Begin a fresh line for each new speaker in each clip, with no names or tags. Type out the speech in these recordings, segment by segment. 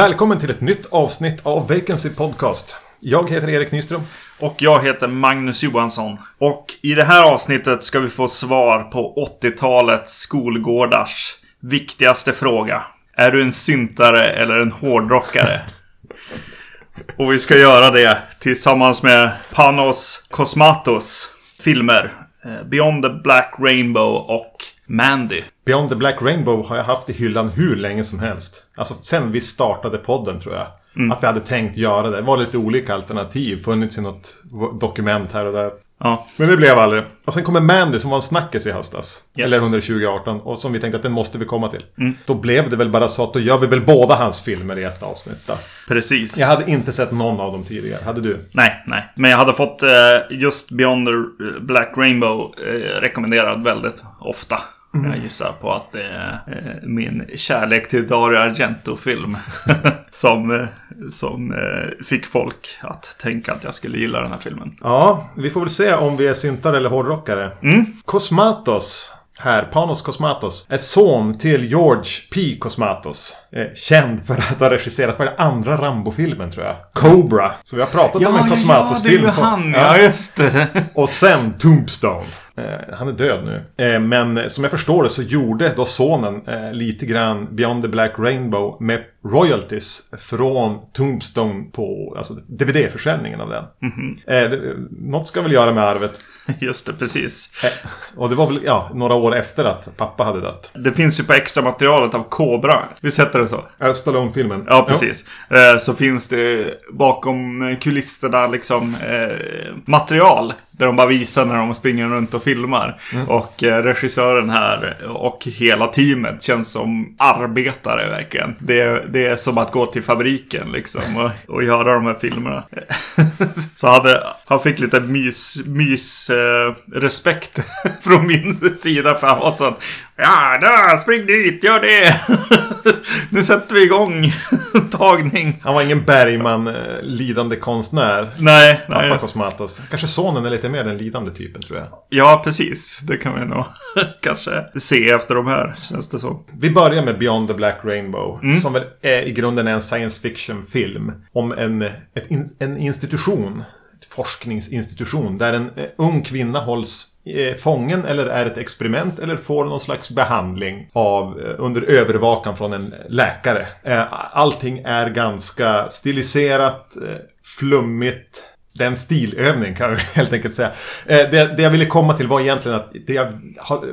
Välkommen till ett nytt avsnitt av Vacancy Podcast. Jag heter Erik Nyström.
Och jag heter Magnus Johansson. Och i det här avsnittet ska vi få svar på 80-talets skolgårdars viktigaste fråga. Är du en syntare eller en hårdrockare? Och vi ska göra det tillsammans med Panos Cosmatos filmer. eh, Beyond the Black Rainbow och Mandy.
Beyond the Black Rainbow har jag haft i hyllan hur länge som helst. Alltså sen vi startade podden tror jag. Att vi hade tänkt göra det. Det var lite olika alternativ. Funnits i något dokument här och där.
Ja,
Men det blev aldrig. Och sen kommer Mandy som var en snackis i höstas.
Yes.
Eller under 2018. Och som vi tänkte att den måste vi komma till. Då blev det väl bara så att då gör vi väl båda hans filmer i ett avsnitt då.
precis.
Jag hade inte sett någon av dem tidigare. Hade du?
Nej, nej. Men jag hade fått eh, just Beyond the Black Rainbow eh, rekommenderad väldigt ofta. Jag gissar på att det är eh, min kärlek till Dario Argento-film. som eh, som eh, fick folk att tänka att jag skulle gilla den här filmen.
Ja, vi får väl se om vi är syntare eller hårdrockare.
Mm.
Cosmatos, här, Panos Cosmatos, är son till George P. Cosmatos. Känd för att ha regisserat på den andra Rambo-filmen tror jag. Cobra. Så vi har pratat om en Cosmatos-film.
det är ju
på-
han. Ja, just det.
Och sen Tombstone. Eh, han är död nu. Eh, men som jag förstår det så gjorde då sonen eh, lite grann Beyond the Black Rainbow med royalties från Tombstone på alltså DVD-försäljningen av den. eh, det, något ska väl göra med arvet.
Just det, precis.
Och det var väl ja, några år efter att pappa hade dött.
Det finns ju på extra materialet av Cobra. Visst heter det så?
Äh, Stallone-filmen.
Ja, precis. Eh, Så finns det bakom kulisserna liksom material. Där de bara visar när de springer runt och filmar. Och eh, regissören här och hela teamet känns som arbetare verkligen. Det, det är som att gå till fabriken liksom och, och göra de här filmerna. Så hade, han fick lite mys, mys eh, respekt från min sida för han var sån Ja, där, spring dit, gör det! nu sätter vi igång tagning.
Han var ingen Bergman eh, lidande konstnär.
Nej,
Pappa
nej.
Cosmatos. Kanske sonen är lite mer den lidande typen tror jag.
Ja, precis. Det kan vi nog kanske se efter de här, känns det som.
Vi börjar med Beyond the Black Rainbow. Som väl är, i grunden är en science fiction-film. Om en, ett en institution. Forskningsinstitution. Där en eh, ung kvinna hålls Eh, fången eller är ett experiment eller får någon slags behandling av eh, under övervakan från en läkare. Eh, allting är ganska stiliserat, flummigt. Det är en stilövning kan vi helt enkelt säga. Eh, det, det jag ville komma till var egentligen att det jag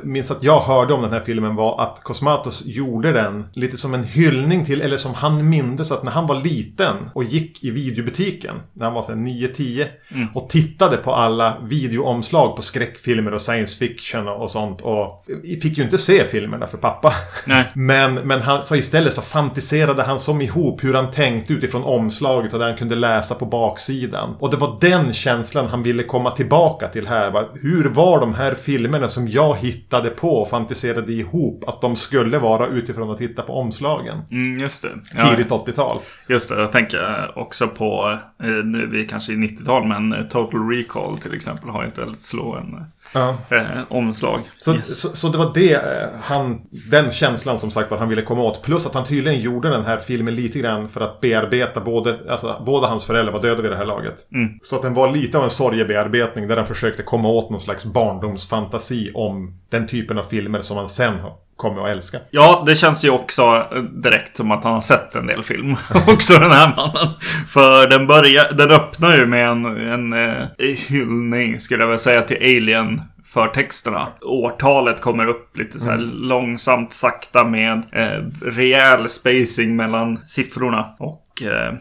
minns att jag hörde om den här filmen var att Cosmatos gjorde den lite som en hyllning till, eller som han mindes att när han var liten och gick i videobutiken, när han var så här 9-10 och tittade på alla videoomslag på skräckfilmer och science fiction och, sånt och fick ju inte se filmerna för pappa.
Nej.
Men, men han, så istället så fantiserade han som ihop hur han tänkte utifrån omslaget och där han kunde läsa på baksidan. Och det var den känslan han ville komma tillbaka till här. Va? Hur var de här filmerna som jag hittade på och fantiserade ihop att de skulle vara utifrån att titta på omslagen?
Mm, just det. Ja,
Tidigt 80-tal.
just det. Jag tänker också på, eh, nu är vi kanske i 90-tal, men eh, Total Recall till exempel har ju ett väldigt slående
Ja.
eh, omslag.
Så,
Yes.
så, så det var det eh, han, den känslan som sagt var han ville komma åt. Plus att han tydligen gjorde den här filmen lite grann för att bearbeta både, alltså båda hans föräldrar var döda vid det här laget. Så att den var lite av en sorgebearbetning där han försökte komma åt någon slags barndomsfantasi om den typen av filmer som han sen har kommer att älska.
Ja, det känns ju också direkt som att han har sett en del film. också den här mannen. För den börjar, den öppnar ju med en, en eh, hyllning, skulle jag vilja säga, till Alien förtexterna. Årtalet kommer upp lite så här långsamt, sakta med eh, rejäl spacing mellan siffrorna. Och eh,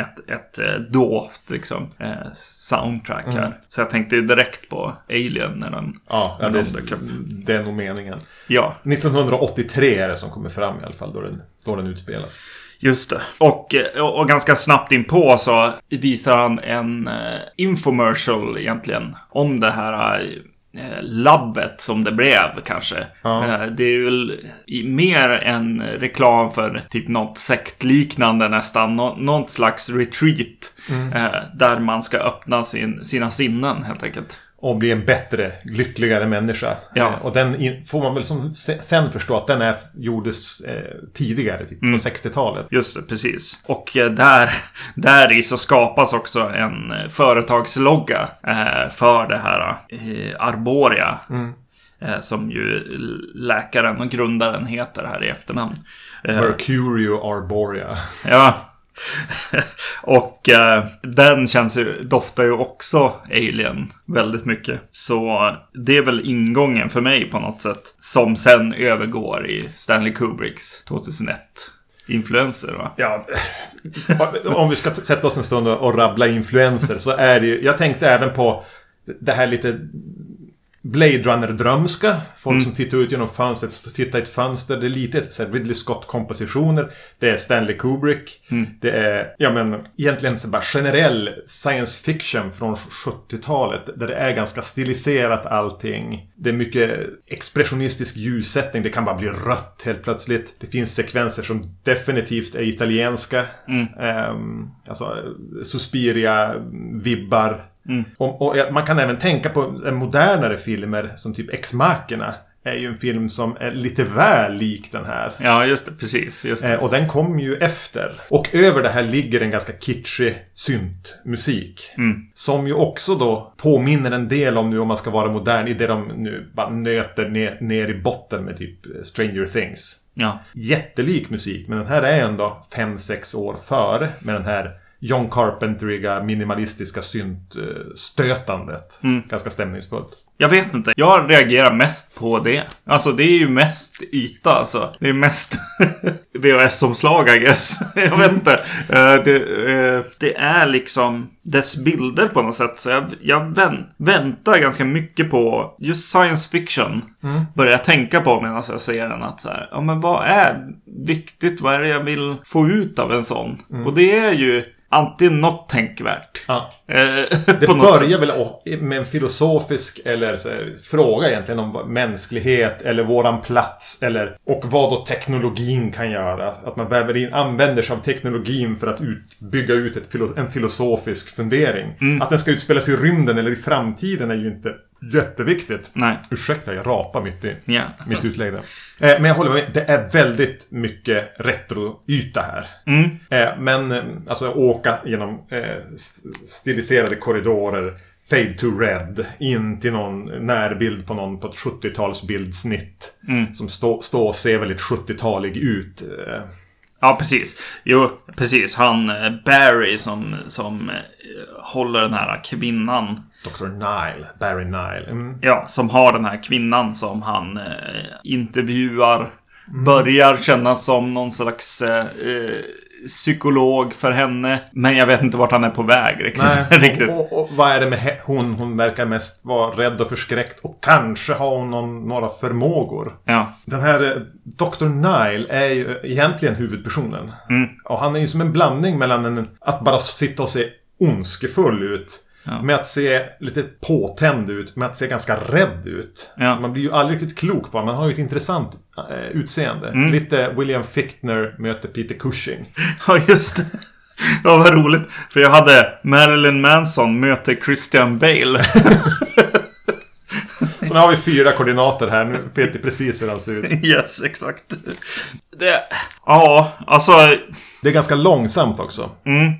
ett, ett eh, dovt liksom, eh, soundtrack här. Så jag tänkte direkt på Alien när den,
Ja,
när
det,
de dök upp.
det är nog meningen.
Ja,
1983 är det som kommer fram i alla fall, då den, då den utspelas.
Just det. Och, eh, och, ganska snabbt inpå så visar han en eh, infomercial egentligen. Om det här eh, labbet som det blev kanske.
Ja.
Eh, det är väl mer en reklam för typ något sektliknande nästan. Nå, något slags retreat. Eh, där man ska öppna sin, sina sinnen helt enkelt.
Och bli en bättre, lyckligare människa.
Ja.
Eh, Och den får man väl som se- sen förstå att den är, gjordes eh, tidigare, typ på 60-talet.
Just det, precis. Och eh, där, där i så skapas också en företagslogga för det här Arboria. Eh, som ju läkaren och grundaren heter här i efternamn.
Mercurio Arborea.
ja. och eh, den känns ju, doftar ju också Alien väldigt mycket. Så det är väl ingången för mig på något sätt. Som sen övergår i Stanley Kubricks 2001 influenser va?
Ja, om vi ska sätta oss en stund och rabbla influenser så är det ju... Jag tänkte även på det här lite Blade Runner-drömska. Folk som tittar ut genom fönstret, tittar i ett fönster. Det är lite så här Ridley Scott-kompositioner. Det är Stanley Kubrick. Det är, ja men, egentligen så bara generell science fiction från 70-talet. Där det är ganska stiliserat allting. Det är mycket expressionistisk ljussättning. Det kan bara bli rött helt plötsligt. Det finns sekvenser som definitivt är italienska. Ehm, alltså Suspiria-vibbar. Och, och man kan även tänka på eh, modernare filmer som typ Ex-Machina. Är ju en film som är lite väl lik den här.
Ja, just det. Precis. Just det.
Eh, Och den kom ju efter. Och över det här ligger en ganska kitschig syntmusik. Som ju också då påminner en del om nu om man ska vara modern i det de nu bara nöter ner, ner i botten med typ eh, Stranger Things.
Ja.
Jättelik musik, men den här är ändå 5-6 år före med den här John Carpenteriga minimalistiska syntstötandet. Ganska stämningsfullt.
Jag vet inte. Jag reagerar mest på det. Alltså det är ju mest yta alltså. Det är mest VHS-omslag I guess. Jag vet inte. Eh, det, eh, det är liksom dess bilder på något sätt. Så jag, jag vän, väntar ganska mycket på just science fiction. Börjar jag tänka på medan jag ser den. Att så här, ja men vad är viktigt? Vad är det jag vill få ut av en sån? Och det är ju antingen något tänkvärt.
Ja.
eh,
Det börjar väl med en filosofisk eller så här, fråga egentligen om mänsklighet eller våran plats eller och vad då teknologin kan göra. Att man väver in, använder sig av teknologin för att ut, bygga ut ett, en filosofisk fundering.
Mm.
Att den ska utspelas i rymden eller i framtiden är ju inte jätteviktigt.
Nej.
Ursäkta, jag rapar mitt i
Ja.
mitt utlägg. Eh, men jag håller med. Det är väldigt mycket retroyta här.
Mm.
Eh, men eh, alltså åka genom st- stiliserade korridorer. Fade to red. In till någon närbild på någon på ett 70-talsbildsnitt. Som står stå och ser väldigt 70-talig ut.
Ja, precis. Jo, precis. Han Barry som, som håller den här kvinnan.
Dr. Nile. Barry Nile. Mm.
Ja, som har den här kvinnan som han eh, intervjuar. Börjar kännas som någon slags eh, eh, psykolog för henne. Men jag vet inte vart han är på väg riktigt.
Nej,
riktigt.
och, och, och vad är det med hon? Hon verkar mest vara rädd och förskräckt. Och kanske har hon någon, några förmågor.
Ja,
Den här eh, Dr. Nile är ju egentligen huvudpersonen. Och han är ju som en blandning mellan en, att bara sitta och se ondskefull ut.
Ja.
Med att se lite påtänd ut, med att se ganska rädd ut.
Ja.
Man blir ju aldrig riktigt klok på honom. Man har ju ett intressant eh, utseende. Lite William Fichtner möter Peter Cushing.
ja just det. Ja, vad roligt. För jag hade Marilyn Manson möter Christian Bale.
Så nu har vi fyra koordinater här. Nu vet vi precis hur han ser ut.
yes, exakt. Det, ja, alltså.
Det är ganska långsamt också.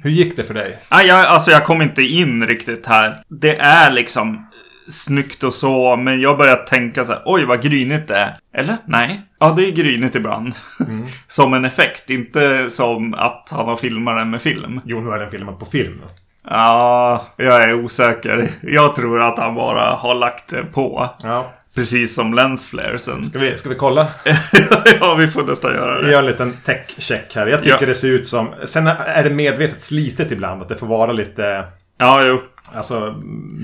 Hur gick det för dig?
Nej, jag, alltså jag kom inte in riktigt här. Det är liksom snyggt och så, men jag börjar tänka så här, oj vad grynigt det är. Eller? Nej. Ja, det är grynigt ibland. som en effekt, inte som att han har filmat den med film.
Jo, nu är den filmad på film.
Ja, jag är osäker. Jag tror att han bara har lagt det på.
Ja.
Precis som lensflaresen.
Ska vi, ska vi kolla?
ja, vi får nästan göra
Vi
det.
gör en liten tech-check här. Jag tycker
Ja.
det ser ut som... Sen är det medvetet slitet ibland. Att det får vara lite...
Ja, jo.
Alltså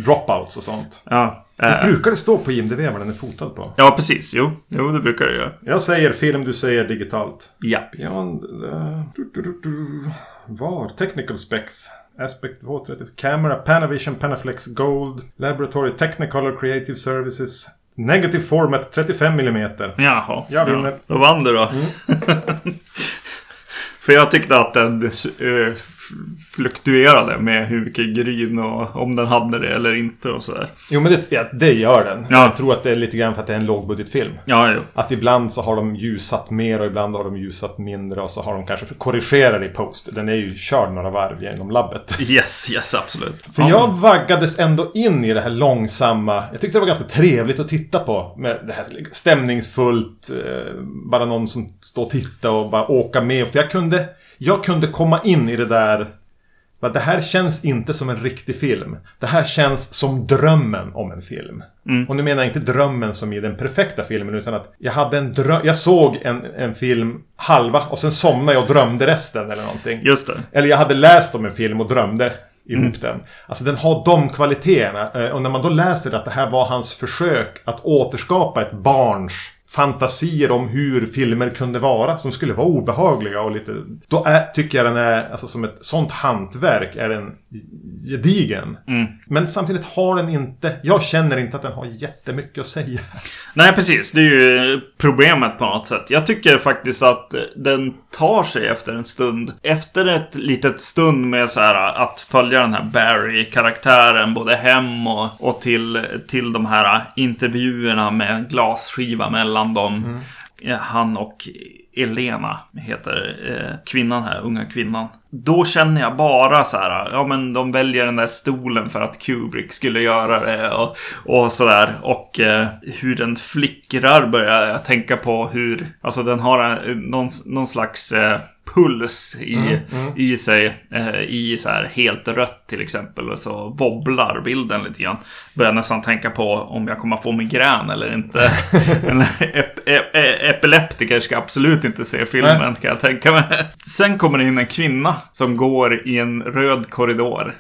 dropouts och sånt.
Ja.
Det
Eh,
brukar det stå på IMDB vad den är fotad på.
ja, precis. Jo, jo, det brukar det göra.
Jag säger film, du säger digitalt.
Ja.
Beyond... Uh, du, du, du. Var? Technical specs. Aspect 230. Camera, Panavision, Panaflex Gold. Laboratory, Technicolor Creative Services. Negative format 35 mm.
Jaha.
Jag vinner.
Ja, då vann du då. För jag tyckte att den eh, fluktuerade med hur mycket gryn och om den hade det eller inte och sådär.
Jo men det, det gör den.
Ja.
Jag tror att det är lite grann för att det är en lågbudgetfilm.
Ja, jo.
Att ibland så har de ljusat mer och ibland har de ljusat mindre och så har de kanske korrigerat i post. Den är ju körd några varv genom labbet.
Yes, yes, absolut.
För jag vaggades ändå in i det här långsamma. Jag tyckte det var ganska trevligt att titta på. Med det här stämningsfullt. Eh, bara någon som står och tittar och bara åka med. För jag kunde, jag kunde komma in i det där. Det här känns inte som en riktig film. Det här känns som drömmen om en film. Och nu menar jag inte drömmen som i den perfekta filmen utan att jag hade en dröm. Jag såg en, en film halva och sen somnade jag och drömde resten eller någonting.
Just det.
Eller jag hade läst om en film och drömde ihop den. Alltså den har de kvaliteterna. Eh, Och när man då läser att det här var hans försök att återskapa ett barns fantasier om hur filmer kunde vara som skulle vara obehagliga och lite... Då är, tycker jag den är, alltså som ett sånt hantverk är den gedigen. Men samtidigt har den inte, jag känner inte att den har jättemycket att säga.
Nej, precis. Det är ju problemet på något sätt. Jag tycker faktiskt att den tar sig efter en stund. Efter ett litet stund med så här att följa den här Barry-karaktären både hem och, och till, till de här intervjuerna med glasskiva mellan dem. Eh, Han och Elena heter eh, kvinnan här, unga kvinnan. Då känner jag bara så här, ja men de väljer den där stolen för att Kubrick skulle göra det och, och sådär. Och eh, hur den flickrar börjar jag tänka på hur, alltså den har en, någon, någon slags eh, puls i, i sig. Eh, I så här helt rött till exempel. Och så wobblar bilden lite grann. Börjar nästan tänka på om jag kommer få migrän eller inte. en ep ep epileptiker ska absolut inte se filmen
Nej.
kan jag tänka mig. Sen kommer det in en kvinna som går i en röd korridor.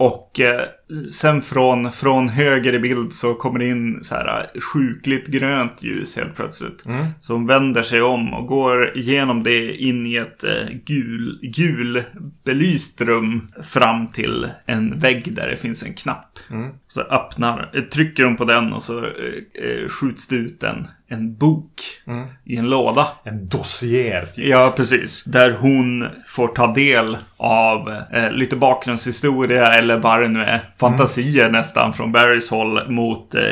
Och eh, sen från, från höger i bild så kommer det in så här eh, sjukligt grönt ljus helt plötsligt. Som vänder sig om och går igenom det in i ett eh, gul, gul belyst rum fram till en vägg där det finns en knapp. Så öppnar, eh, trycker hon på den och så eh, eh, skjuts det ut en, en bok i en låda.
En dossier. typ.
Ja, precis. Där hon får ta del av eh, lite bakgrundshistoria eller vad det nu är. Fantasier nästan från Barrys håll mot eh,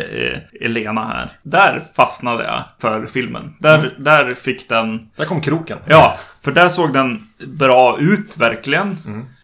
Elena här. Där fastnade jag för filmen. Där, där fick den...
Där kom kroken.
Ja, för där såg den bra ut verkligen.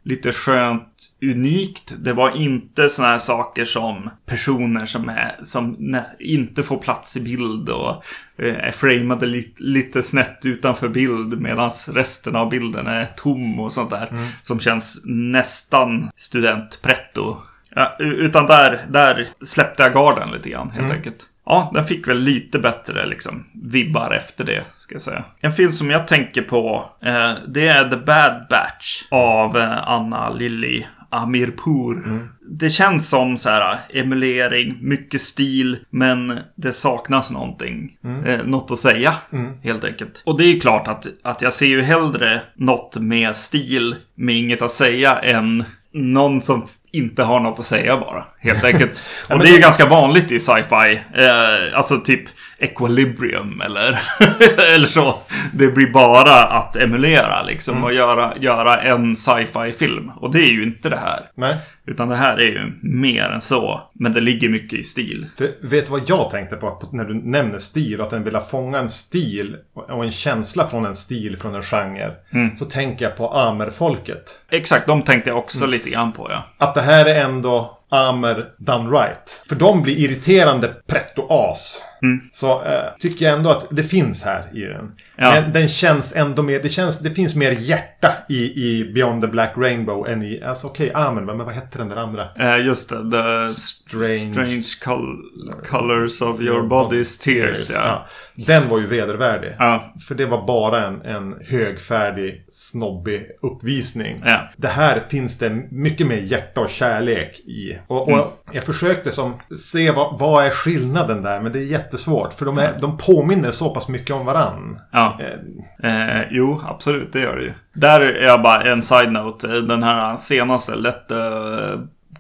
Lite skönt unikt. Det var inte såna här saker som personer som, är, som inte får plats i bild och eh, är framade li- lite snett utanför bild medan resten av bilden är tom och sånt där. Som känns nästan studentpretto. Ja, utan där, där släppte jag garden lite grann helt enkelt. Ja, den fick väl lite bättre liksom vibbar efter det, ska jag säga. En film som jag tänker på, eh, det är The Bad Batch av eh, Anna Lilly Amirpour. Det känns som så här emulering, mycket stil, men det saknas någonting. Eh, något att säga, helt enkelt. Och det är ju klart att, att jag ser ju hellre något med stil, med inget att säga, än någon som inte har något att säga bara, helt enkelt. och det är ju ganska vanligt i sci-fi. Eh, alltså typ Equilibrium eller, eller så. Det blir bara att emulera liksom och göra, göra en sci-fi film. Och det är ju inte det här.
Nej.
Utan det här är ju mer än så. Men det ligger mycket i stil.
För, vet du vad jag tänkte på när du nämner stil? Att den vill fånga en stil och en känsla från en stil, från en genre. Så tänker jag på amerfolket.
Exakt, de tänkte jag också lite grann på ja.
Att det här är ändå amer done right. För de blir irriterande pretto-as. Så eh, tycker jag ändå att det finns här i den.
Ja.
Men den känns ändå mer, det, känns, det finns mer hjärta i, i Beyond the Black Rainbow än i, alltså okej, okay, Amen, men vad hette den där andra?
Eh, just det, The
Strange-
Strange col- Colors of Your Body's Tears. Ja.
Den var ju vedervärdig.
Ja.
För det var bara en, en högfärdig, snobbig uppvisning.
Ja.
Det här finns det mycket mer hjärta och kärlek i. Och, och
Mm.
jag försökte som se vad, vad är skillnaden där, men det är jättesvårt. För de, är, de påminner så pass mycket om varann.
Ja.
Eh,
Eh, jo, absolut, det gör det ju. Där är jag bara en side-note. Den här senaste, Let the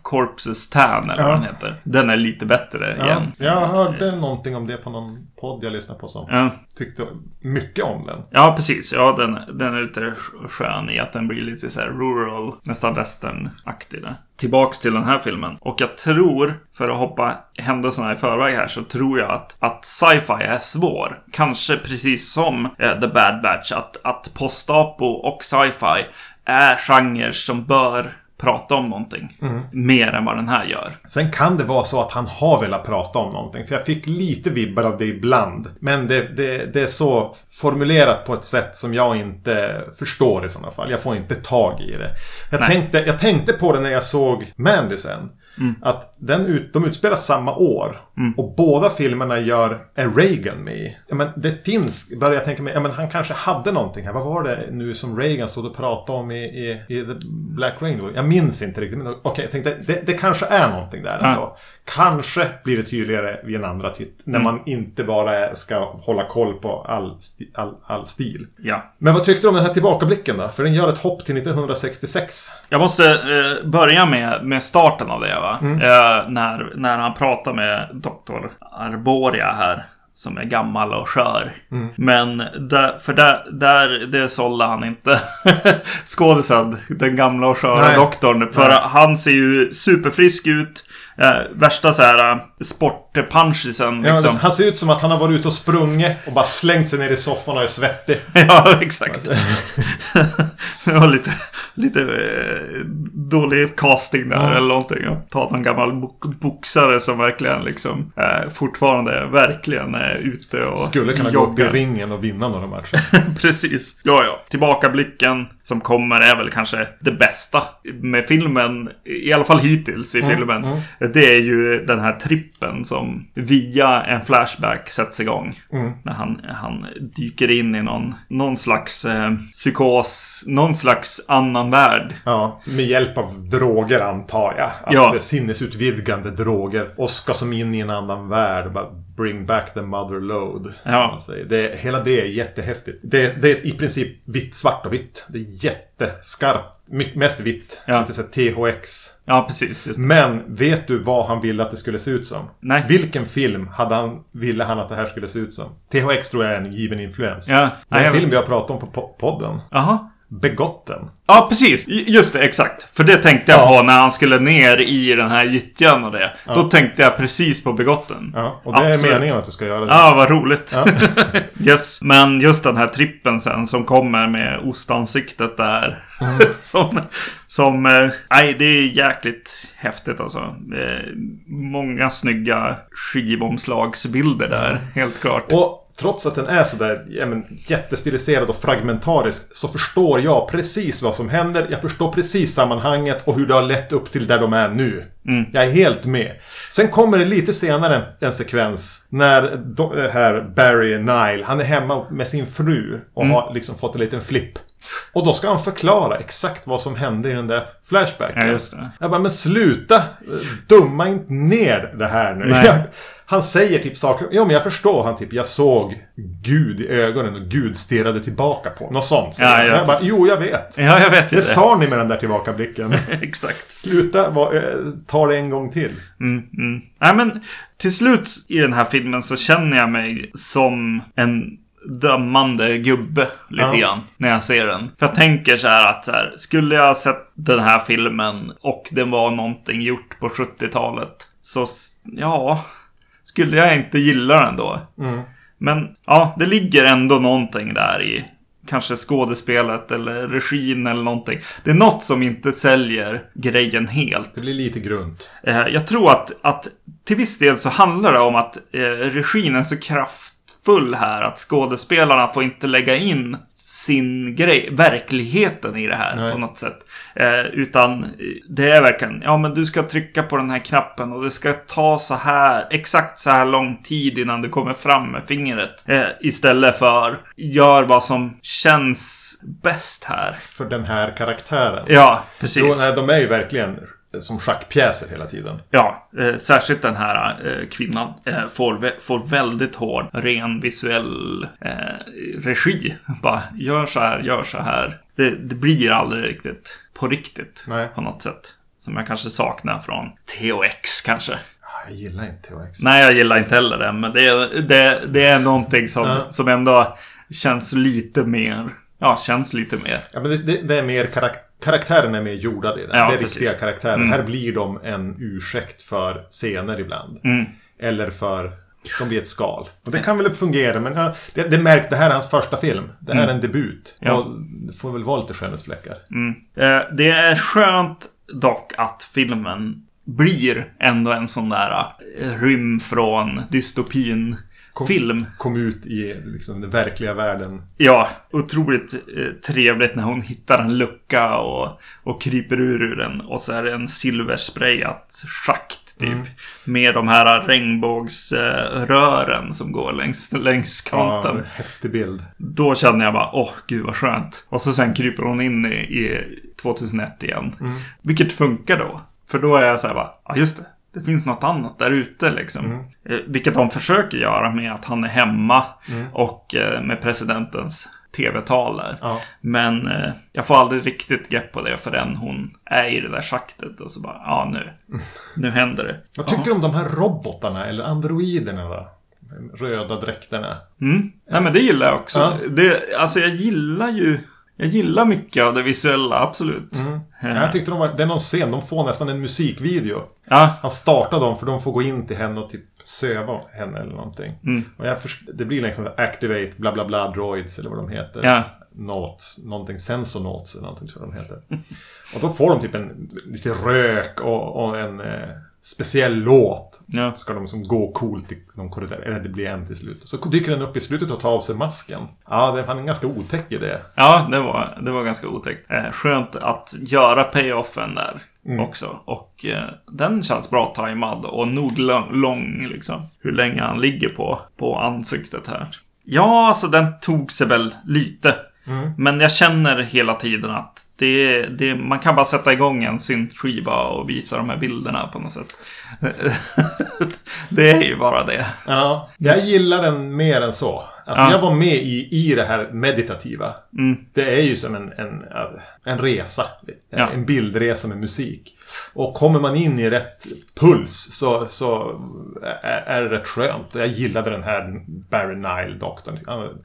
Corpses Tan, eller
Ja.
vad den heter. Den är lite bättre
Ja,
igen.
jag hörde någonting om det på någon podd jag lyssnade på som
Ja.
tyckte mycket om den.
Ja, precis. Ja, den, den är lite skön i att den blir lite så rural, nästan western-aktig. Tillbaks till den här filmen. Och jag tror, för att hoppa händelserna i förväg här, så tror jag att, att sci-fi är svår. Kanske precis som eh, The Bad Batch, att, att postapo och sci-fi är genrer som bör prata om någonting. Mer än vad den här gör.
Sen kan det vara så att han har velat prata om någonting. För jag fick lite vibbar av det ibland. Men det, det, det är så formulerat på ett sätt som jag inte förstår i sådana fall. Jag får inte tag i det. Jag,
Nej.
tänkte, jag tänkte på det när jag såg Mandy sen. Att den ut, de utspelar samma år. Och båda filmerna gör är Reagan med i. ja, men Det finns, börjar jag tänka mig, ja, men han kanske hade någonting här. Vad var det nu som Reagan stod och pratade om i, i, i The Black Rainbow? Jag minns inte riktigt. Men okej, jag tänkte det, det kanske är någonting där ändå. Kanske blir det tydligare vid en andra titt. När man inte bara ska hålla koll på all, sti, all, all stil.
Ja.
Men vad tyckte du om den här tillbakablicken då? För den gör ett hopp till 1966.
Jag måste eh, börja med, med starten av det va. Eh, när, när han pratar med Dr. Arboria här. Som är gammal och skör. Men där, för där, där, det sålde han inte. Skådisen, den gamla och sköra
Nej.
doktorn. För
Nej.
han ser ju superfrisk ut. Eh, värsta så här eh, sportpunchisen
Ja,
liksom.
Han ser ut som att han har varit ute och sprungit och bara slängt sig ner i soffan och är svettig.
Ja, exakt. Det var lite, lite eh, dålig casting där
Ja.
eller någonting. Ja. Ta någon gammal bo- boxare som verkligen liksom eh, fortfarande verkligen är ute och
Skulle kunna gå upp i
joggar.
ringen och vinna några matcher.
Precis. Ja, ja. Tillbakablicken som kommer är väl kanske det bästa med filmen. I alla fall hittills i
Mm,
filmen. Det är ju den här trippen som via en flashback sätts igång.
Mm.
När han, han dyker in i någon, någon slags eh, psykos, någon slags annan värld.
Ja, med hjälp av droger antar jag. Att
Ja.
det är sinnesutvidgande droger. Ska som in i en annan värld. Bara bring back the mother load.
Ja.
Det, hela det är jättehäftigt. Det, det är i princip vitt, svart och vitt. Det är jätteskarpt. Mest vitt.
Ja.
Lite så THX.
Ja, precis.
Men vet du vad han ville att det skulle se ut som?
Nej.
Vilken film hade han, ville han att det här skulle se ut som? THX tror jag är en given influens.
Ja.
Är
Nej,
film vi har pratat om på po- podden.
Jaha.
Begotten.
Ja, precis. Just det, exakt. För det tänkte jag
Ja.
på när han skulle ner i den här gyttjan och det. Då tänkte jag precis på Begotten.
Ja, och det är
Absolut.
meningen att du ska göra det.
Ja, vad roligt.
Ja.
yes. Men just den här trippen sen som kommer med ostansiktet där.
Mm.
som, som, eh, nej det är jäkligt häftigt alltså. Eh, många snygga skivomslagsbilder där, helt klart.
Och trots att den är sådär ja, men, jättestiliserad och fragmentarisk så förstår jag precis vad som händer. Jag förstår precis sammanhanget och hur det har lett upp till där de är nu. Jag är helt med. Sen kommer det lite senare en, en sekvens när do, eh, här Barry Nile, han är hemma med sin fru och har liksom fått en liten flipp. Och då ska han förklara exakt vad som hände i den där flashbacken.
Ja, just det.
Jag bara, men sluta! Dumma inte ner det här nu.
Nej.
Jag, han säger typ saker. Ja, men jag förstår. Han typ, jag såg Gud i ögonen och Gud stirrade tillbaka på. Något sånt.
Ja,
han.
ja,
jag bara, jo, jag vet.
Ja, jag vet
Det
inte.
sa ni med den där tillbakablicken.
Exakt.
Sluta, va, eh, ta det en gång till.
Mm, mm. Nej, men till slut i den här filmen så känner jag mig som en dömande gubbe lite
Ja.
grann när jag ser den. Jag tänker så här att så här, skulle jag ha sett den här filmen och det var någonting gjort på 70-talet så ja, skulle jag inte gilla den då.
Mm.
Men ja, det ligger ändå någonting där i kanske skådespelet eller regin eller någonting. Det är något som inte säljer grejen helt.
Det blir lite grunt.
Eh, jag tror att, att till viss del så handlar det om att eh, regin är så kraftfull här att skådespelarna får inte lägga in sin grej, verkligheten i det här
Nej.
på något sätt. Eh, utan det är verkligen, ja men du ska trycka på den här knappen och det ska ta så här, exakt så här lång tid innan du kommer fram med fingret. Eh, istället för, gör vad som känns bäst här.
För den här karaktären.
Ja, precis.
Nej, de är ju verkligen som schackpjäser hela tiden.
Ja, eh, särskilt den här eh, kvinnan eh, får, får väldigt hård, ren visuell eh, regi. Bara, gör så här, gör så här. Det, det blir aldrig riktigt på riktigt
Nej.
på något sätt. Som jag kanske saknar från THX kanske.
Ah, Jag gillar inte THX.
Nej, jag gillar inte heller det, men det, är- det, det är någonting som,
Ja.
som ändå känns lite mer, ja, känns lite mer.
Ja, men det, det, är mer karak karaktären är mer jordad i den.
Ja,
det är
precis.
riktiga karaktärer.
Mm.
Här blir de en ursäkt för scener ibland.
Mm.
Eller för... De blir ett skal. Och det kan väl fungera, men ja, det, det märks. Det här är hans första film. Det här är en debut.
Mm. Ja.
Och det får väl vara lite skönhetsfläckar.
Mm. Eh, det är skönt dock att filmen blir ändå en sån där eh, rym från dystopin
Kom-
film.
Kom ut i liksom, den verkliga världen.
Ja, otroligt eh, trevligt när hon hittar en lucka och, och kryper ur ur den. Och så är det en silversprayat schakt typ.
Mm.
Med de här regnbågsrören eh, rören som går längs, längs kanten.
Ja, häftig bild.
Då känner jag bara, åh gud vad skönt. Och så sen kryper hon in i, i 2001 igen.
Mm.
Vilket funkar då. För då är jag så här bara, ja just det. Det finns något annat där ute liksom.
Mm.
Eh, Vilket de försöker göra med att han är hemma
Mm.
och eh, med presidentens tv-tal där.
Ja.
Men eh, jag får aldrig riktigt grepp på det förrän hon är i det där schaktet och så bara, ja nu. Nu händer det.
Vad tycker du om de här robotarna eller androiderna då? De Röda dräkterna.
Mm. Nej men det gillar jag också.
Ja.
Det, alltså jag gillar ju, jag gillar mycket av det visuella, absolut.
Mm.
Eh,
Jag tyckte de var, det är någon scen, de får nästan en musikvideo.
Ja,
Han startar dem för de får gå in till henne och typ söva henne eller någonting.
Mm.
Och jag först, det blir liksom Activate bla bla bla droids eller vad de heter.
Ja.
Notes, någonting Sensonotes eller någonting tror jag de heter. och då får de typ en lite rök och, och en eh, speciell låt.
ja.
Ska de som gå coolt i någon korridor. Eller det blir en till slut. Så dyker den upp i slutet och tar av sig masken. Ja, det han är ganska otäck i det.
Ja, det var, det var ganska otäckt. Eh, skönt att göra payoffen där
Mm.
också. Och eh, den känns bra tajmad och nog lång liksom. Hur länge han ligger på, på ansiktet här. Ja, alltså den tog sig väl lite.
Mm.
Men jag känner hela tiden att det, det, man kan bara sätta igång en syntskiva och visa de här bilderna på något sätt. det är ju bara det.
Ja, jag gillar den mer än så. Alltså
Ja.
jag var med i, i det här meditativa.
Mm.
Det är ju som en, en, en resa.
Ja.
En bildresa med musik. Och kommer man in i rätt puls så, så är, det rätt skönt. Jag gillade den här Barry Nile-doktorn.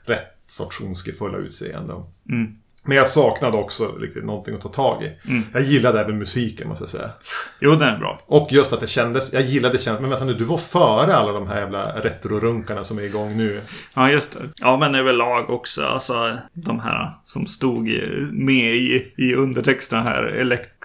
Rätt sorts ondskefulla utseende.
Mm.
Men jag saknade också riktigt någonting att ta tag i.
Mm.
Jag gillade även musiken måste jag säga.
Jo, den är bra.
Och just att det kändes, jag gillade känslan, men vänta nu, du var före alla de här jävla retrorunkarna som är igång nu.
Ja, just det. Ja, men överlag också. Alltså, de här som stod med i, i undertexterna här. Elect, eh,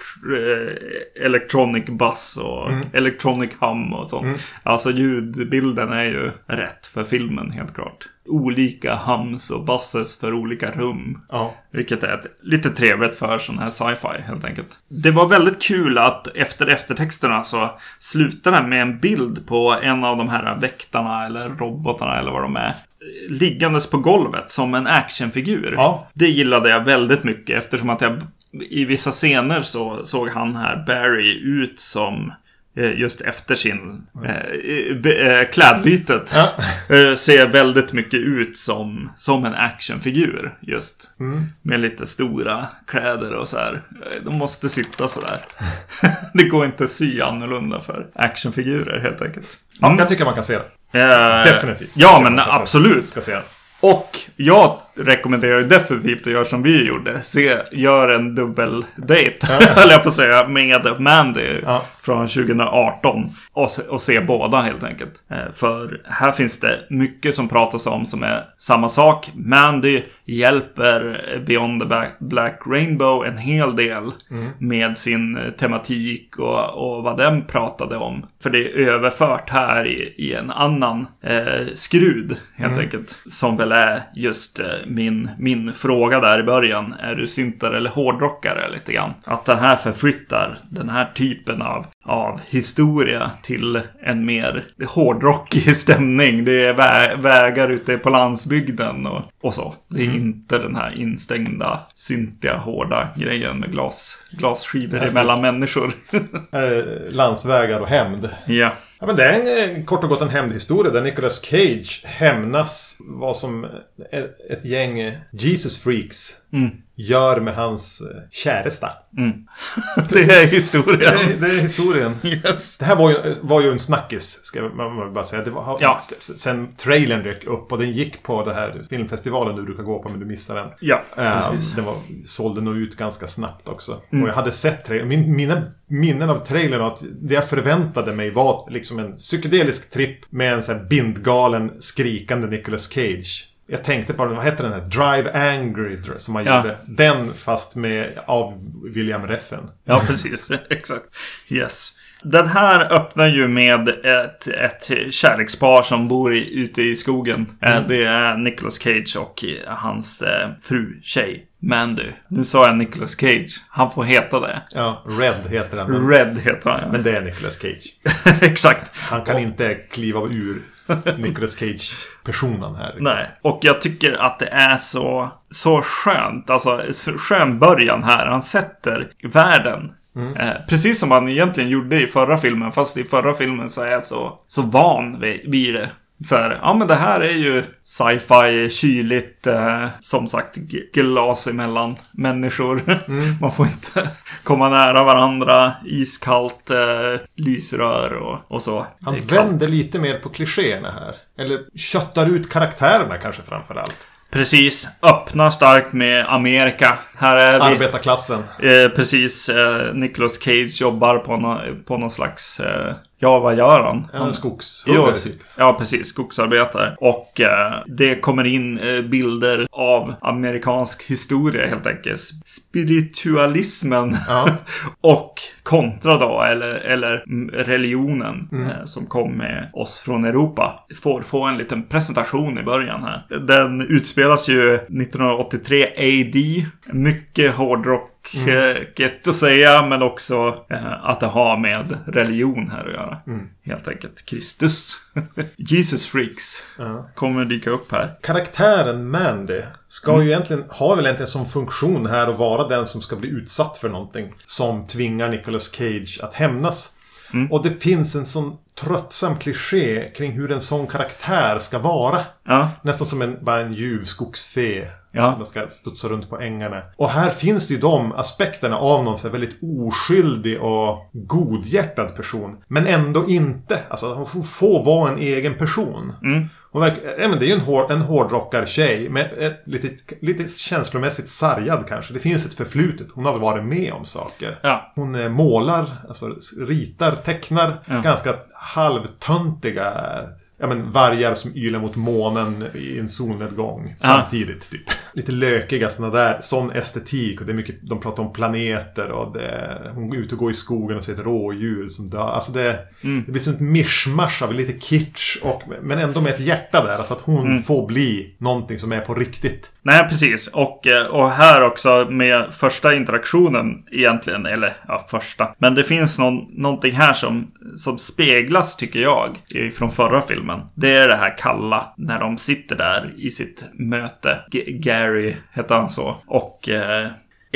electronic Bass och
Mm.
Electronic Hum och sånt.
Mm.
Alltså ljudbilden är ju rätt för filmen, helt klart. Olika hums och basses för olika rum.
Ja.
Vilket är lite trevligt för sån här sci-fi helt enkelt. Det var väldigt kul att efter eftertexterna så slutar den med en bild på en av de här väktarna eller robotarna eller vad de är. Liggandes på golvet som en actionfigur.
Ja.
Det gillade jag väldigt mycket eftersom att jag i vissa scener så såg han här Barry ut som eh, just efter sin eh, klädbytet.
Ja.
Ser väldigt mycket ut som, som en actionfigur just.
Mm.
Med lite stora kläder och så här. De måste sitta så där. det går inte att sy annorlunda för actionfigurer helt enkelt.
ja, jag tycker man kan se det. Definitivt.
Ja, men absolut.
Ska se det.
Och jag rekommenderar definitivt att göra som vi gjorde. Se, gör en dubbeldate, höll jag på att säga, med Mandy
Ja.
från 2018. Och, se- och se båda helt enkelt. Eh, För här finns det mycket som pratas om som är samma sak. Mandy hjälper Beyond the Black- Rainbow en hel del med sin eh, tematik och, och vad den pratade om. För det är överfört här i, i en annan eh, skrud helt enkelt. Som väl är just eh, min, min fråga där i början. Är du syntare eller hårdrockare lite grann? Att den här förflyttar den här typen av, av historia till en mer hårdrockig stämning. Det är vä- vägar ute på landsbygden och, och så. Det är inte den här instängda, syntiga, hårda grejen med glas, glasskivor emellan människor.
Landsvägar och hämnd.
ja.
Ja, men det är en, eh, kort och gott en hämndhistoria där Nicolas Cage hämnas vad som ett, ett gäng eh, Jesus freaks
Mm.
gör med hans eh, käresta.
Mm. det är
Det
historien.
är, det är historien.
Yes.
Det här var ju, var ju en snackis, ska man bara säga. Det var,
Ja.
Sen trailern dök upp och den gick på den här filmfestivalen du brukar gå på men du missade den.
Ja,
Eh,
precis.
den var, sålde nog ut ganska snabbt också.
Mm.
Och jag hade sett trailern. Min, mina minnen av trailern och att det jag förväntade mig var liksom en psykedelisk tripp med en sån här bindgalen skrikande Nicolas Cage. Jag tänkte på, vad heter den här? Drive Angry som han
Ja.
gjorde. Den fast med av William Reffen.
Ja, precis. Exakt. Yes. Den här öppnar ju med ett, ett kärlekspar som bor i, ute i skogen. Eh, Det är Nicolas Cage och hans eh, fru, tjej, Mandy. Nu sa jag Nicolas Cage. Han får heta det.
Ja, Red heter. Men,
Red heter han.
men det är Nicolas Cage.
Exakt.
Han kan inte kliva ur Nicolas Cage-personen här.
Nej, och jag tycker att det är så, så skönt. Alltså, så skön början här. Han sätter världen. Eh, precis som han egentligen gjorde i förra filmen. Fast i förra filmen så är jag så, så van vid, vid det. Så här, ja men det här är ju sci-fi, kyligt, eh, som sagt glas emellan människor. Man får inte komma nära varandra, iskallt, eh, lysrör och, och så.
Han vänder lite mer på klichéerna här. Eller köttar ut karaktärerna kanske framför allt.
Precis, öppna starkt med Amerika. Här är vi.
Arbetarklassen.
Eh, precis, eh, Nicolas Cage jobbar på, nå på någon slags... Eh, ja, vad gör han?
En
han
skogshuggare typ.
Ja, precis. Skogsarbetare. Och eh, det kommer in eh, bilder av amerikansk historia helt enkelt. Spiritualismen.
Ja.
och kontra då, eller, eller religionen
Mm.
eh, som kom med oss från Europa. Får få en liten presentation i början här. Den utspelas ju 1983 AD. Mycket hårdrock Eh, gett att säga, men också eh, att det har med religion här att göra.
Mm.
Helt enkelt. Kristus. Jesus freaks
Ja.
kommer dyka upp här.
Karaktären Mandy ska
Mm.
ju egentligen, har väl egentligen som funktion här att vara den som ska bli utsatt för någonting. Som tvingar Nicolas Cage att hämnas.
Mm.
Och det finns en sån tröttsam kliché kring hur en sån karaktär ska vara.
Ja,
Nästan som en, bara en ljuv skogsfe.
Ja.
Man ska studsa runt på ängarna. Och här finns det ju de aspekterna av någon så väldigt oskyldig och godhjärtad person. Men ändå inte. Alltså hon får- får vara en egen person.
Mm.
Hon verkar, ja, men det är ju en, hår, en hårdrockartjej. Men lite, lite känslomässigt sargad kanske. Det finns ett förflutet. Hon har varit med om saker.
ja.
Hon eh, målar, alltså ritar, tecknar
Ja.
ganska halvtöntiga ja, men vargar som ylar mot månen i en solnedgång
Ja.
samtidigt. Typ. Lite lökiga sådana där. Sån estetik. Och det är mycket, de pratar om planeter och det, hon är ute och går i skogen och ser ett rådjur som dör. Alltså det,
Mm.
det blir som ett mischmasch av lite kitsch och, men ändå med ett hjärta där. Alltså att hon
Mm.
får bli någonting som är på riktigt.
Nej, precis. Och, eh, och här också med första interaktionen egentligen. Eller ja, första. Men det finns någon, någonting här som, som speglas, tycker jag, från förra filmen. Det är det här kalla, när de sitter där i sitt möte. G- Gary heter han så. Och eh,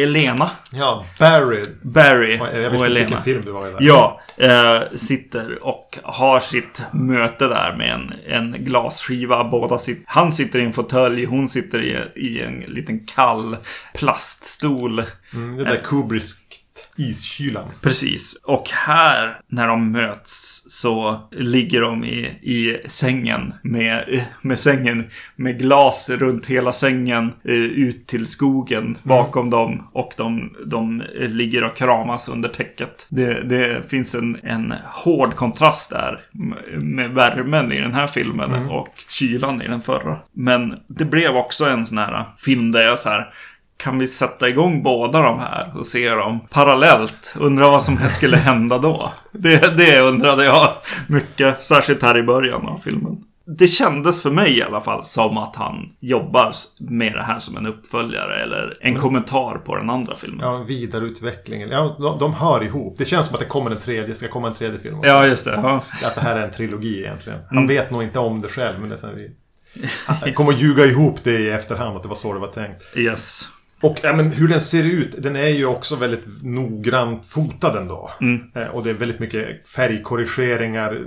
Elena.
Ja, Barry.
Barry
Jag
och
visste inte
Elena.
vilken film det var där.
Ja, eh, sitter och har sitt möte där med en, en glasskiva. Båda sit, han sitter i en fåtölj, hon sitter i, i en liten kall plaststol.
Mm, det där Kubrisk iskylan.
Precis. Och här när de möts så ligger de i, i sängen med, med sängen med glas runt hela sängen eh, ut till skogen bakom dem och de, de ligger och kramas under täcket. Det, det finns en, en hård kontrast där med värmen i den här filmen och kylan i den förra. Men det blev också en sån här film där jag så här kan vi sätta igång båda de här och se dem parallellt? Undrar vad som skulle hända då? Det, det undrade jag mycket, särskilt här i början av filmen. Det kändes för mig i alla fall som att han jobbar med det här som en uppföljare eller en kommentar på den andra filmen.
Ja, vidareutvecklingen. Ja, de, de hör ihop. Det känns som att det kommer en tredje, ska komma en tredje film också.
Ja, just det. Ja.
Att det här är en trilogi egentligen. Han vet nog inte om det själv, men det är sen vi... Han kommer att ljuga ihop det i efterhand, att det var så det var tänkt.
Yes.
Och ja, men hur den ser ut, den är ju också väldigt noggrant fotad ändå. Eh, och det är väldigt mycket färgkorrigeringar,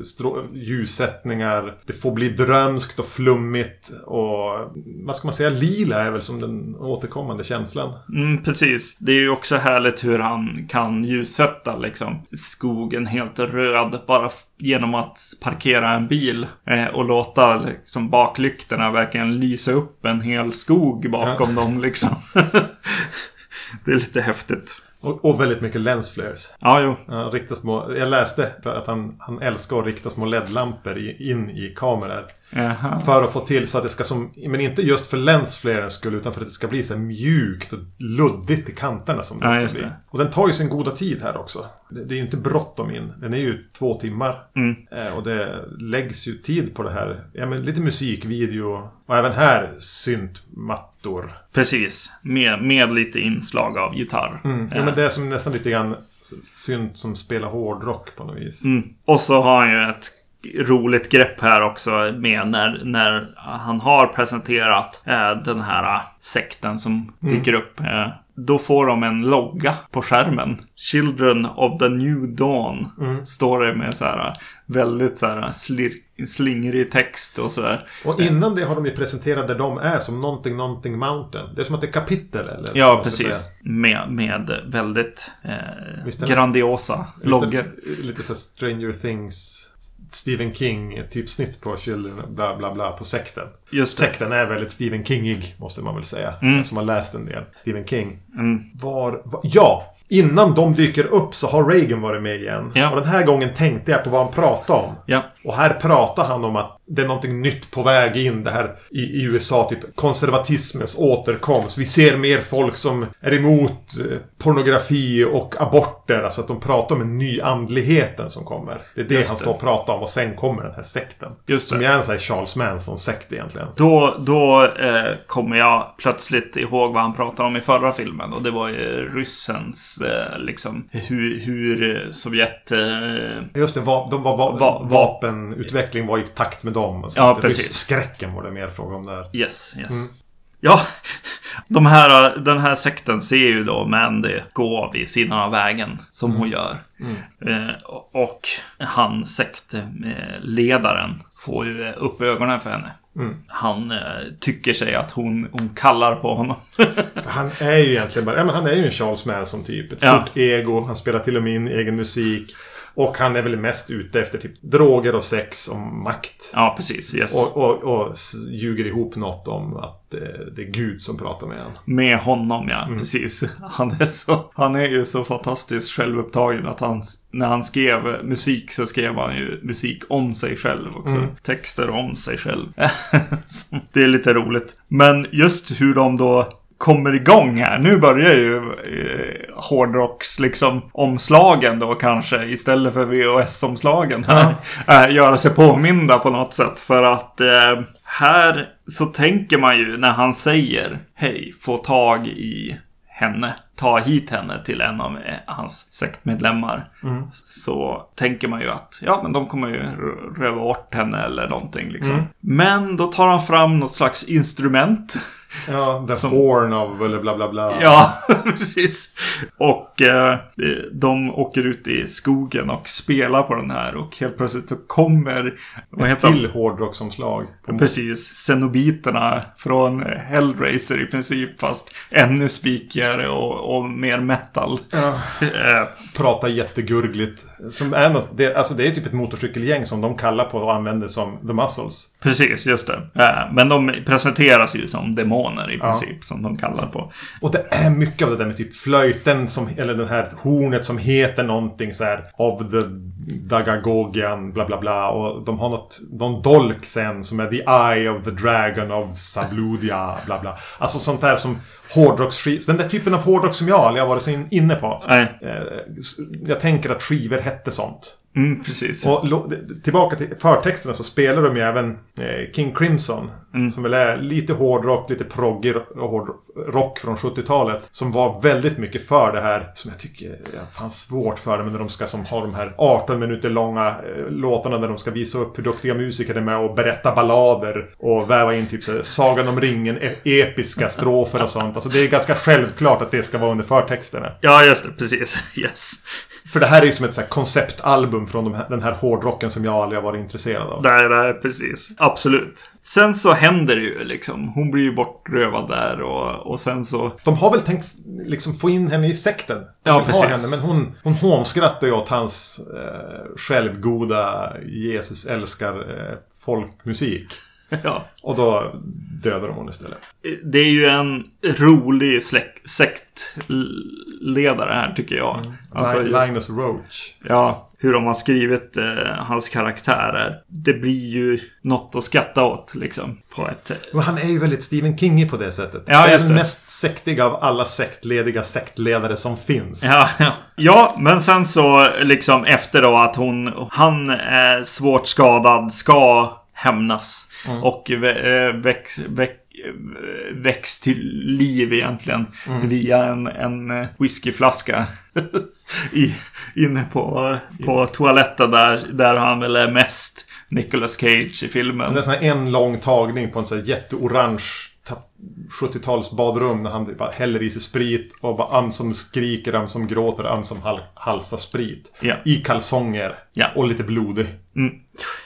ljussättningar. Det får bli drömskt och flummigt. Och vad ska man säga, lila är väl som den återkommande känslan.
Mm, precis. Det är ju också härligt hur han kan ljussätta liksom skogen helt röd bara genom att parkera en bil eh, och låta liksom baklyktorna verkligen lysa upp en hel skog bakom dem liksom. det är lite häftigt.
Och, och väldigt mycket lensflares.
Ja, jo.
Små, jag läste att han, han älskar att rikta små LED-lampor in i kameror.
Jaha.
För att få till så att det ska som, men inte just för lensflarens skull utan för att det ska bli så mjukt och luddigt i kanterna som det
Ja, just
blir.
det.
Och den tar ju sin goda tid här också. Det, det är ju inte bråttom in. Den är ju två timmar.
Mm.
Eh, och det läggs ju tid på det här. Ja, men lite musikvideo. Och även här syntmattor.
Precis. Med, med lite inslag av gitarr.
Mm. Ja, men det är som nästan lite grann synt som spelar hårdrock på något vis.
Mm. Och så har han ju ett roligt grepp här också med när, när han har presenterat eh, den här eh, sekten som dyker upp. Eh, då får de en logga på skärmen. Children of the New Dawn. Står det med så här eh, väldigt så här slir, slingrig text och så där.
Och innan det har de ju presenterat där de är som någonting, någonting mountain. Det är som att det är kapitel eller?
Ja, precis. Med, med väldigt eh, grandiosa loggor.
Lite så Stranger Things, Stephen King typsnitt på Children, bla bla bla, på sekten.
Just det.
Sekten är väldigt Stephen Kingig, måste man väl säga.
Mm.
Som har läst en del. Stephen King.
Mm.
Var, var... Ja! Innan de dyker upp så har Reagan varit med igen.
Ja.
Och den här gången tänkte jag på vad han pratade om.
Ja,
Och här pratar han om att det är någonting nytt på väg in. Det här i, i USA, typ konservatismens återkomst. Vi ser mer folk som är emot eh, pornografi och aborter. Alltså att de pratar om en ny andligheten som kommer. Det är det
Just
han står och pratar om. Och sen kommer den här sekten.
Just
Som
det.
är en sån här Charles Manson-sekt egentligen.
Då, då eh, kommer jag plötsligt ihåg vad han pratade om i förra filmen. Och det var ju ryssens, eh, liksom, hur, hur eh, Sovjet... Eh,
Just det, va, de var, va,
Va-
vapenutveckling var i takt med dem. Så.
Ja,
Det-
precis.
Skräcken var det mer fråga om där.
yes, yes.
Mm.
Ja, de här, den här sekten ser ju då Mandy gå vid sidan av vägen som hon gör.
Mm.
Eh, och han sektledaren får ju upp ögonen för henne.
Mm.
Han eh, tycker sig att hon, hon kallar på honom.
Han är ju egentligen bara, ja, men han är ju en Charles Manson typ. Ett
Ja.
stort ego. Han spelar till och med in egen musik. Och han är väl mest ute efter typ droger och sex och makt.
ja, precis. Yes.
Och, och, och ljuger ihop något om att eh, det är Gud som pratar med honom.
Med honom, ja.
Mm.
Precis. Han är, så, han är ju så fantastiskt självupptagen att han, när han skrev musik så skrev han ju musik om sig själv också.
Mm.
Texter om sig själv. Det är lite roligt. Men just hur de då kommer igång här. Nu börjar ju eh, hårdrocks liksom omslagen då kanske istället för VHS-omslagen här. eh, göra sig påminda på något sätt. För att eh, här så tänker man ju när han säger hej, få tag i henne. Ta hit henne till en av eh, hans sektmedlemmar. Så tänker man ju att ja, men de kommer ju röva bort henne eller någonting liksom. Men då tar han fram något slags instrument.
Ja, the
Som-
horn of eller bla bla bla.
Ja, precis. Och eh, de åker ut i skogen och spelar på den här. Och helt plötsligt så kommer, vad
Ett
heter de?
till hårdrocksomslag. På
Precis, cenobiterna från Hellraiser i princip. Fast ännu spikigare och, och, mer metal. Eh,
Prata jättegurgligt. Som är något, det, alltså det är typ ett motorcykelgäng som de kallar på och använder som The Muscles.
Precis, just det. Men de presenteras ju som demoner i princip, som de kallar på.
Och det är mycket av det där med typ flöjten som, eller den här hornet som heter någonting så här of the Dagagogian bla bla bla. Och de har något, någon dolk sen som är the eye of the dragon of Sabludia bla bla. Alltså sånt där som hårdrocksskivor. Den där typen av hårdrock som jag aldrig har varit så in- inne på.
Nej,
Eh, Jag tänker att skivor hette sånt.
Mm, precis.
Och tillbaka till förtexterna så spelar de ju även eh, King Crimson. Som väl är lite hårdrock, lite proggig ro- hårdrock från 70-talet. Som var väldigt mycket för det här, som jag tycker är fan svårt för det. Men när de ska som ha de här 18 minuter långa eh, låtarna där de ska visa upp hur duktiga musiker de är med och berätta ballader. Och väva in typ så här, Sagan om ringen, e- episka strofer och sånt. Alltså det är ganska självklart att det ska vara under förtexterna.
Ja, just det. Precis. Yes.
För det här är ju som ett så konceptalbum från de här, den här hårdrocken som jag aldrig har varit intresserad av.
Nej, nej, precis. Absolut. Sen så händer det ju liksom. Hon blir ju bortrövad där och, och sen så...
De har väl tänkt liksom få in henne i sekten. De
Ja, precis.
Henne, men hon, hon hånskrattar ju åt hans eh, självgoda Jesus älskar eh, folkmusik.
Ja.
Och då dödar de hon istället.
Det är ju en rolig släk- sektledare här tycker jag. Alltså,
Li-
just,
Linus Roach.
ja, hur de har skrivit eh, hans karaktärer. Det blir ju något att skratta åt liksom. På ett...
Men han är ju väldigt Stephen King på det sättet.
Ja,
det är den mest sektiga av alla sektlediga sektledare som finns.
Ja, ja. ja, men sen så liksom efter då att hon, han är svårt skadad, ska hämnas. Och vä- eh, väx, väx, väcks till liv egentligen. Via en, en eh, whiskyflaska. I, inne på, på toaletten där, där han väl är mest Nicolas Cage i filmen.
Det är en lång tagning på en sån här jätteorange 70-tals badrum när han bara häller i sig sprit och bara öm som skriker, öm som gråter, öm som hal- halsar sprit.
Ja.
I kalsonger.
Ja.
Och lite blodig.
Mm.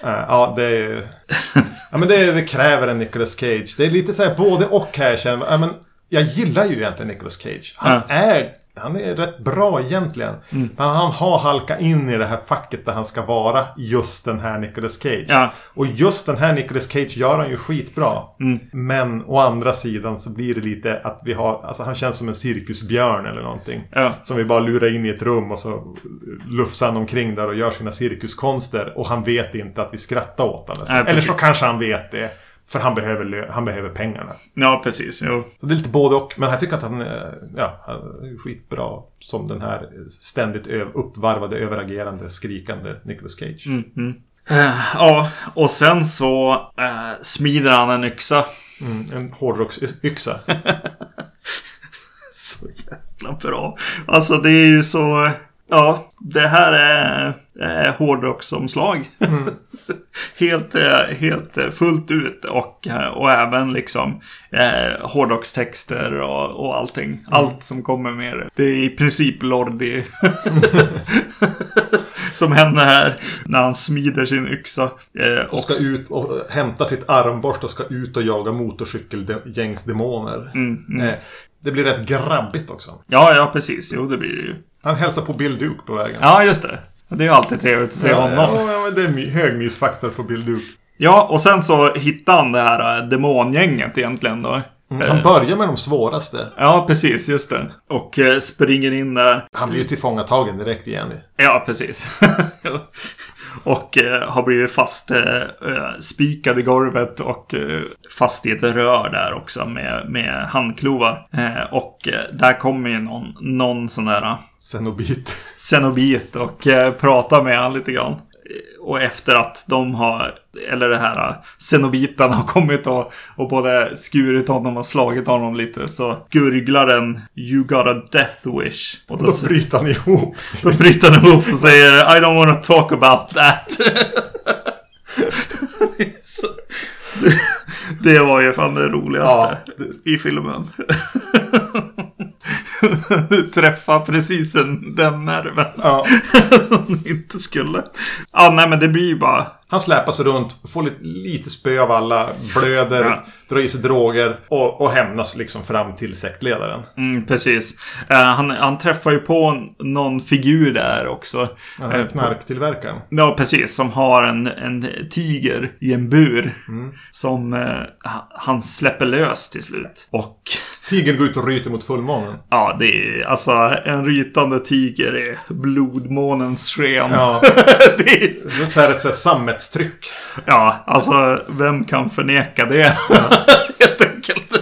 Eh, ja, det är... ja, men det, det kräver en Nicolas Cage. Det är lite så här både och här. Jag känner, ja, men jag gillar ju egentligen Nicolas Cage. Han
Ja.
Är... Han är rätt bra egentligen. Men han har halkat in i det här facket där han ska vara just den här Nicolas Cage.
Ja.
Och just den här Nicolas Cage gör han ju skitbra.
Mm.
Men å andra sidan så blir det lite att vi har... Alltså han känns som en cirkusbjörn eller någonting.
Ja.
Som vi bara lurar in i ett rum och så lufsar han omkring där och gör sina cirkuskonster. Och han vet inte att vi skrattar åt honom.
Nej,
Eller så kanske han vet det. För han behöver, han behöver pengarna.
Ja, precis. Jo.
Så det är lite både och. Men jag tycker att han, är- ja, han är skitbra. Som den här ständigt uppvarvade, överagerande, skrikande Nicolas Cage.
Mm. Eh, ja, och sen så eh, smider han en yxa.
Mm, en hårdrocksyxa.
Så jävla bra. Alltså det är ju så... Ja, det här är, är hårdrocksomslag. helt, eh, helt eh, fullt ut och, eh, och även liksom eh, hårdrockstexter och, och allting. Allt som kommer med det. Det är i princip Lordi. som händer här när han smider sin yxa. Eh,
Och ska ut och hämta sitt armborst och ska ut och jaga motorcykelgängsdemoner.
Mm,
Eh, Det blir rätt grabbigt också.
Ja, ja precis. Jo, det blir det ju.
Han hälsar på Bill Duke på vägen.
Ja, just det. Det är ju alltid trevligt att se
Ja,
honom.
ja, ja, men det är my- hög mysfaktor på Bill Duke.
Ja, och sen så hittar han det här äh, demongänget egentligen då.
Han börjar med de svåraste.
Ja, precis, just det. Och eh, springer in där.
Han blir ju tillfångatagen direkt igen.
Ja, precis. och eh, har blivit fast eh, eh, spikad i golvet och eh, fast i ett rör där också med, med handklovar. Eh, och eh, där kommer ju någon, någon sån där eh,
Cenobit.
Cenobit och eh, pratar med han lite grann. Eh, Och efter att de har, eller det här eh, Cenobitarna har kommit och, och både skurit honom och slagit honom lite så gurglar den You got a death wish. Och då,
Då bryter han ihop.
då bryter han ihop och säger I don't want to talk about that. det, var ju fan det roligaste i filmen. Träffa precis den nerven.
Ja.
Som inte skulle. Ja, nej men det blir ju bara.
Han släpas runt, får lite, lite spö av alla, blöder,
Ja.
drar i sig droger och, och hämnas liksom fram till sektledaren.
Mm, precis. Eh, han, han träffar ju på någon figur där också.
Här
Eh,
knarktillverkaren.
Ja, precis. Som har en, en tiger i en bur.
Mm.
Som ha- han släpper lös till slut. Och
Tigern går ut och ryter mot fullmånen.
ja, det är alltså en rytande tiger är blodmånens sken.
Ja,
det är,
det är så här ett så här sammetstryck.
ja, alltså vem kan förneka det? Helt enkelt.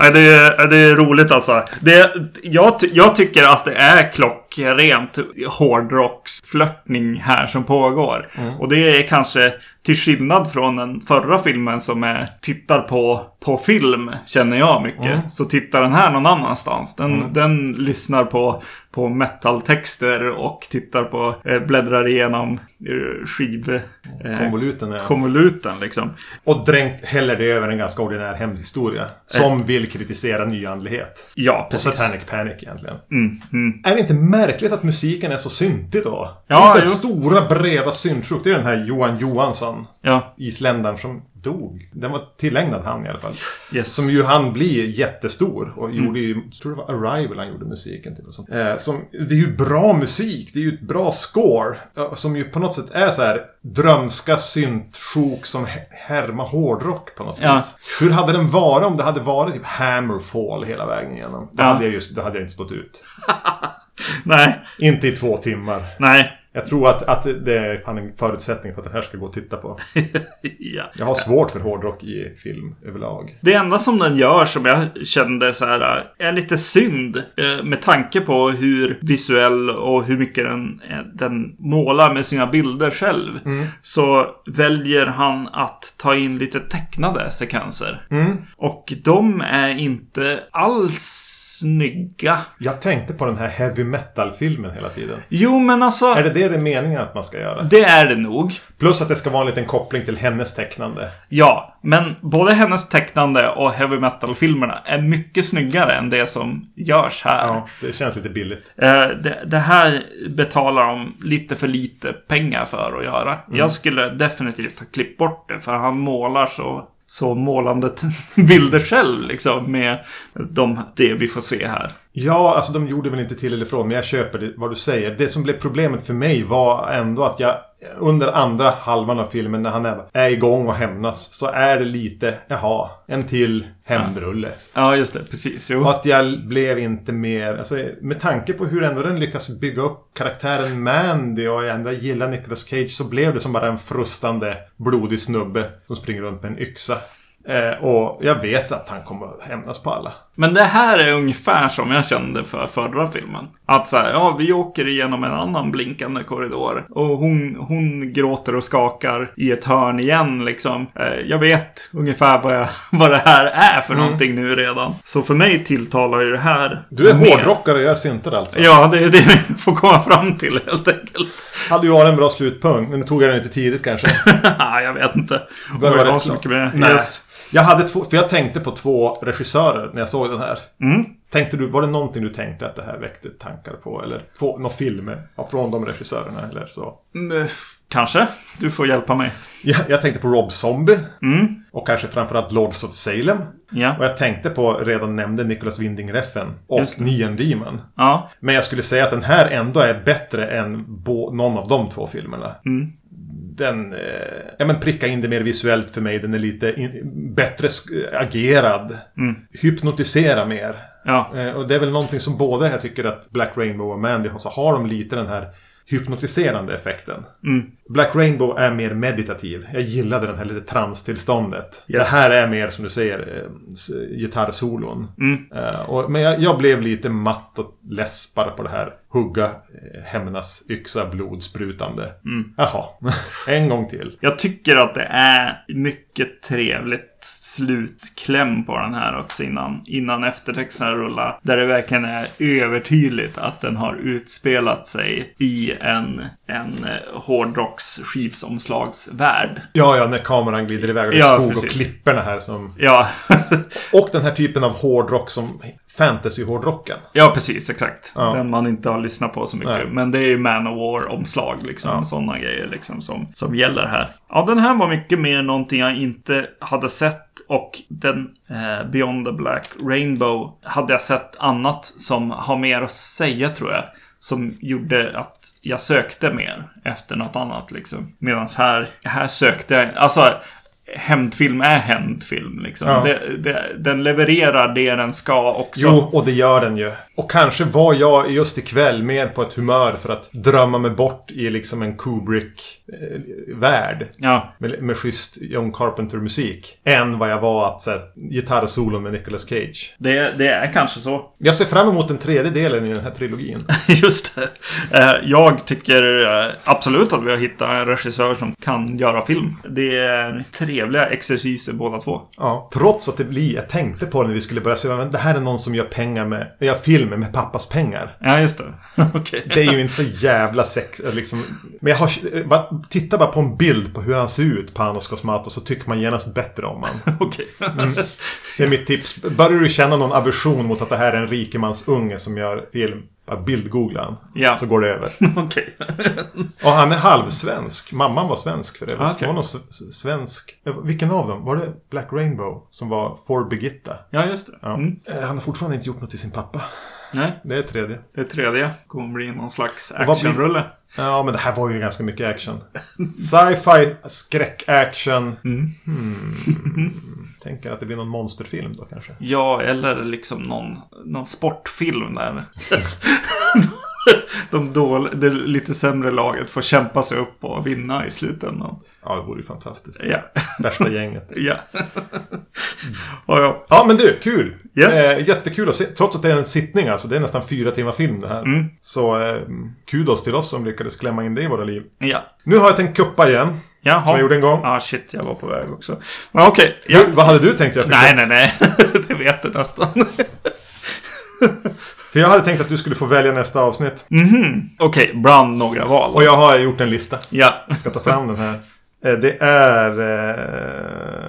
Nej, det, är, det är roligt alltså. Det, jag, jag tycker att det är klockrent hårdrocksflörtning här som pågår. Och det är kanske till skillnad från den förra filmen som är tittar på, på film, känner jag mycket. Så tittar den här någon annanstans. Den, den lyssnar på, på metaltexter och tittar på, eh, bläddrar igenom eh, skiv... Eh,
Konvoluten är...
konvoluten liksom.
Och dränk häller det över en ganska ordinär hämndhistoria. Som vill kritisera nyandlighet.
Ja,
Och
precis.
Satanic Panic egentligen.
Mm, mm.
Är det inte märkligt att musiken är så syntig då?
Ja,
det stora breda syntsjok. Det är den här Johan Johansson,
Ja,
isländaren som dog. Den var tillägnad han i alla fall.
yes.
Som ju han blir jättestor och gjorde ju, jag tror det var Arrival han gjorde musiken till. Och sånt. Eh, som, det är ju bra musik, det är ju ett bra score. Som ju på något sätt är så här drömska syntsjok som härmar hårdrock på något
Ja.
vis. Hur hade den varit om det hade varit typ Hammerfall hela vägen igenom? Då,
Ja.
hade, jag just, då hade jag inte stått ut.
Nej,
Inte i två timmar.
nej.
Jag tror att, att det är en förutsättning för att den här ska gå att titta på.
ja.
Jag har svårt för hårdrock i film överlag.
Det enda som den gör som jag kände så här är lite synd eh, med tanke på hur visuell och hur mycket den, eh, den målar med sina bilder själv. Så väljer han att ta in lite tecknade sekvenser.
Mm.
Och de är inte alls snygga.
Jag tänkte på den här heavy metal-filmen hela tiden.
Jo, men alltså.
Är det det det är meningen att man ska göra?
Det är det nog.
Plus att det ska vara en liten koppling till hennes tecknande.
Ja, men både hennes tecknande och heavy metal-filmerna är mycket snyggare än det som görs här.
Ja, det känns lite billigt.
Eh, det, det här betalar de lite för lite pengar för att göra. Jag skulle definitivt ha klippt bort det för han målar så, så målande bilder själv liksom med de, det vi får se här.
Ja, alltså de gjorde väl inte till eller från, men jag köper det, vad du säger. Det som blev problemet för mig var ändå att jag under andra halvan av filmen när han är, är igång och hämnas så är det lite, jaha, en till hämndrulle.
Ja, just det. Precis. Jo.
Och att jag blev inte mer, alltså med tanke på hur ändå den lyckas bygga upp karaktären Mandy och jag ändå gillar Nicolas Cage så blev det som bara en frustande blodig snubbe som springer runt med en yxa. Eh, och jag vet att han kommer att hämnas på alla.
Men det här är ungefär som jag kände för förra filmen. Att så här, ja vi åker igenom en annan blinkande korridor. Och hon, hon gråter och skakar i ett hörn igen liksom. Eh, Jag vet ungefär vad, jag, vad det här är för någonting nu redan. Så för mig tilltalar ju det här.
Du är
mer.
hårdrockare jag är synter alltså.
Ja, det är det vi får komma fram till helt enkelt.
Hade ju varit en bra slutpunkt, men tog jag den lite tidigt kanske.
Nej, jag vet inte.
Det var
Oj, jag så mycket med.
Nej.
Yes.
Jag hade två, för jag tänkte på två regissörer när jag såg den här.
Mm.
Tänkte du, var det någonting du tänkte att det här väckte tankar på? Eller två, några filmer ja, från de regissörerna eller så?
Mm, Kanske. Du får hjälpa mig.
Jag, jag tänkte på Rob Zombie.
Mm.
Och kanske framförallt Lords of Salem.
Ja.
Och jag tänkte på, redan nämnde Nicholas Winding Refn. Och. Neon Demon.
Ja.
Men jag skulle säga att den här ändå är bättre än bo, någon av de två filmerna.
Mm.
Den, eh, ja men pricka in det mer visuellt för mig. Den är lite in, bättre sk- agerad.
Mm.
Hypnotisera mer.
Ja.
Eh, och det är väl någonting som både jag tycker att Black Rainbow och Mandy har, så har de lite den här hypnotiserande effekten.
Mm.
Black Rainbow är mer meditativ. Jag gillade den här lite transtillståndet.
Yes.
Det här är mer som du säger eh, gitarrsolon.
Mm.
Eh, och, men jag, jag blev lite matt och less bara på det här hugga, eh, hämnas, yxa, blodsprutande.
Mm.
Jaha, en gång till.
Jag tycker att det är mycket trevligt slutkläm på den här också innan, innan eftertexterna rullar. Där det verkligen är övertydligt att den har utspelat sig i en, en eh, hårdrocks skivomslagsvärld.
Ja, ja, när kameran glider iväg och det är
Ja,
skog och
precis.
klipporna här som...
Ja,
Och den här typen av hårdrock som fantasy-hårdrocken.
ja precis, exakt.
Ja.
Den man inte har lyssnat på så mycket.
Nej.
Men det är ju Man of War-omslag liksom.
Ja.
Sådana grejer liksom som, som gäller här. Ja, den här var mycket mer någonting jag inte hade sett. Och den eh, Beyond the Black Rainbow hade jag sett annat som har mer att säga tror jag. Som gjorde att jag sökte mer efter något annat liksom. Medan här, här sökte jag, alltså hämndfilm är hämndfilm liksom.
Ja.
Det, det, den levererar det den ska också.
Jo, och det gör den ju. Och kanske var jag just ikväll mer på ett humör för att drömma mig bort i liksom en Kubrick-värld.
Ja,
Med, med schysst John Carpenter-musik. Än vad jag var att så här, gitarrsolon med Nicolas Cage.
det, det är kanske så.
Jag ser fram emot den tredje delen i den här trilogin.
Just det. Eh, Jag tycker eh, absolut att vi har hittat en regissör som kan göra film. Det är trevliga exerciser båda två.
Ja. Trots att det blir, jag tänkte på det när vi skulle börja se, det här är någon som gör pengar med, gör film med pappas pengar.
Ja, just det. Okej.
Det är ju inte så jävla sex, liksom. Men jag har, bara, titta bara på en bild på hur han ser ut, Panos Cosmatos, så tycker man genast bättre om han.
Okej.
Det är mitt tips. Börjar du känna någon aversion mot att det här är en rikemansunge som gör film, bildgoogla han.
Ja.
Så går det över.
Okej.
Och han är halvsvensk. Mamman var svensk för det.
Ah, okej.
Det var någon s- svensk. Eh, Vilken av dem? Var det Black Rainbow som var For Birgitta?
Ja, just det.
Ja.
Mm.
Eh, Han har fortfarande inte gjort något till sin pappa.
Nej,
Det är tredje.
det tredje kommer bli någon slags actionrulle.
Ja, men det här var ju ganska mycket action. Sci-fi, skräck-action.
Mm.
Hmm. Tänker att det blir någon monsterfilm då kanske.
Ja, eller liksom någon, någon sportfilm där. De dål, det lite sämre laget får kämpa sig upp och vinna i slutändan.
Ja, det vore ju fantastiskt.
Ja.
Värsta gänget.
Ja. ja, ja.
Ja, men du, kul!
Yes.
Eh, jättekul att se. Trots att det är en sittning alltså. Det är nästan fyra timmar film det här.
Mm.
Så eh, kudos till oss som lyckades klämma in det i våra liv.
Ja.
Nu har jag tänkt kuppa igen.
Jaha.
Som jag gjorde en gång.
Ah shit, jag var på väg också. Men okej. Ja.
Hur- Vad hade du tänkt göra? för
Nej, nej, nej. det vet du nästan.
För jag hade tänkt att du skulle få välja nästa avsnitt.
Okej, bland några val.
Och jag har gjort en lista.
Ja.
Jag ska ta fram den här. Eh, Det är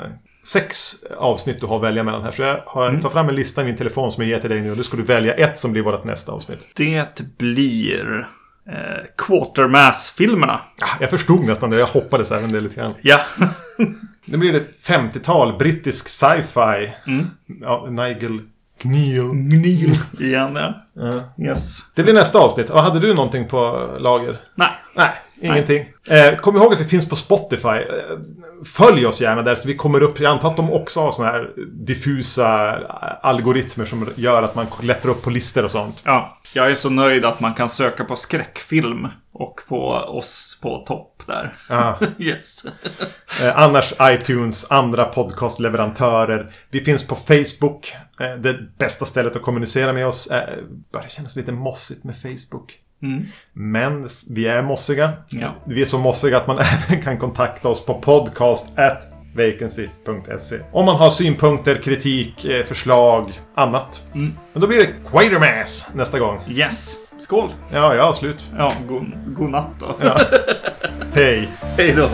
eh, sex avsnitt du har att välja mellan här. Så jag har, tar fram en lista i min telefon som jag ger till dig nu. Och då ska du välja ett som blir vårt nästa avsnitt.
Det blir eh, Quatermass-filmerna.
Ah, Jag förstod nästan det. Jag hoppades även det lite grann.
Ja.
Nu blir det 50-tal brittisk sci-fi.
Mm.
Ja, Nigel Kneal.
Gnil. Igen, ja.
Ja.
Yes.
Det blir nästa avsnitt. Och hade du någonting på lager?
Nej.
Nej, ingenting. Eh, kom ihåg att vi finns på Spotify. Eh, följ oss gärna där så vi kommer upp. Jag antar att de också har såna här diffusa eh, algoritmer som gör att man klättrar upp på listor och sånt.
Ja. Jag är så nöjd att man kan söka på skräckfilm och få oss på topp där.
Ja.
Yes.
Eh, annars iTunes, andra podcastleverantörer. Vi finns på Facebook. Eh, det bästa stället att kommunicera med oss. Eh, börjar kännas lite mossigt med Facebook.
Mm.
Men vi är mossiga.
Ja.
Vi är så mossiga att man även kan kontakta oss på podcast at vacancy.se. Om man har synpunkter, kritik, eh, förslag, annat.
Mm.
Men då blir det Quatermass nästa gång.
Yes. Skål.
Ja, har slut.
Ja, god, god natt då.
Hej!
Hej då.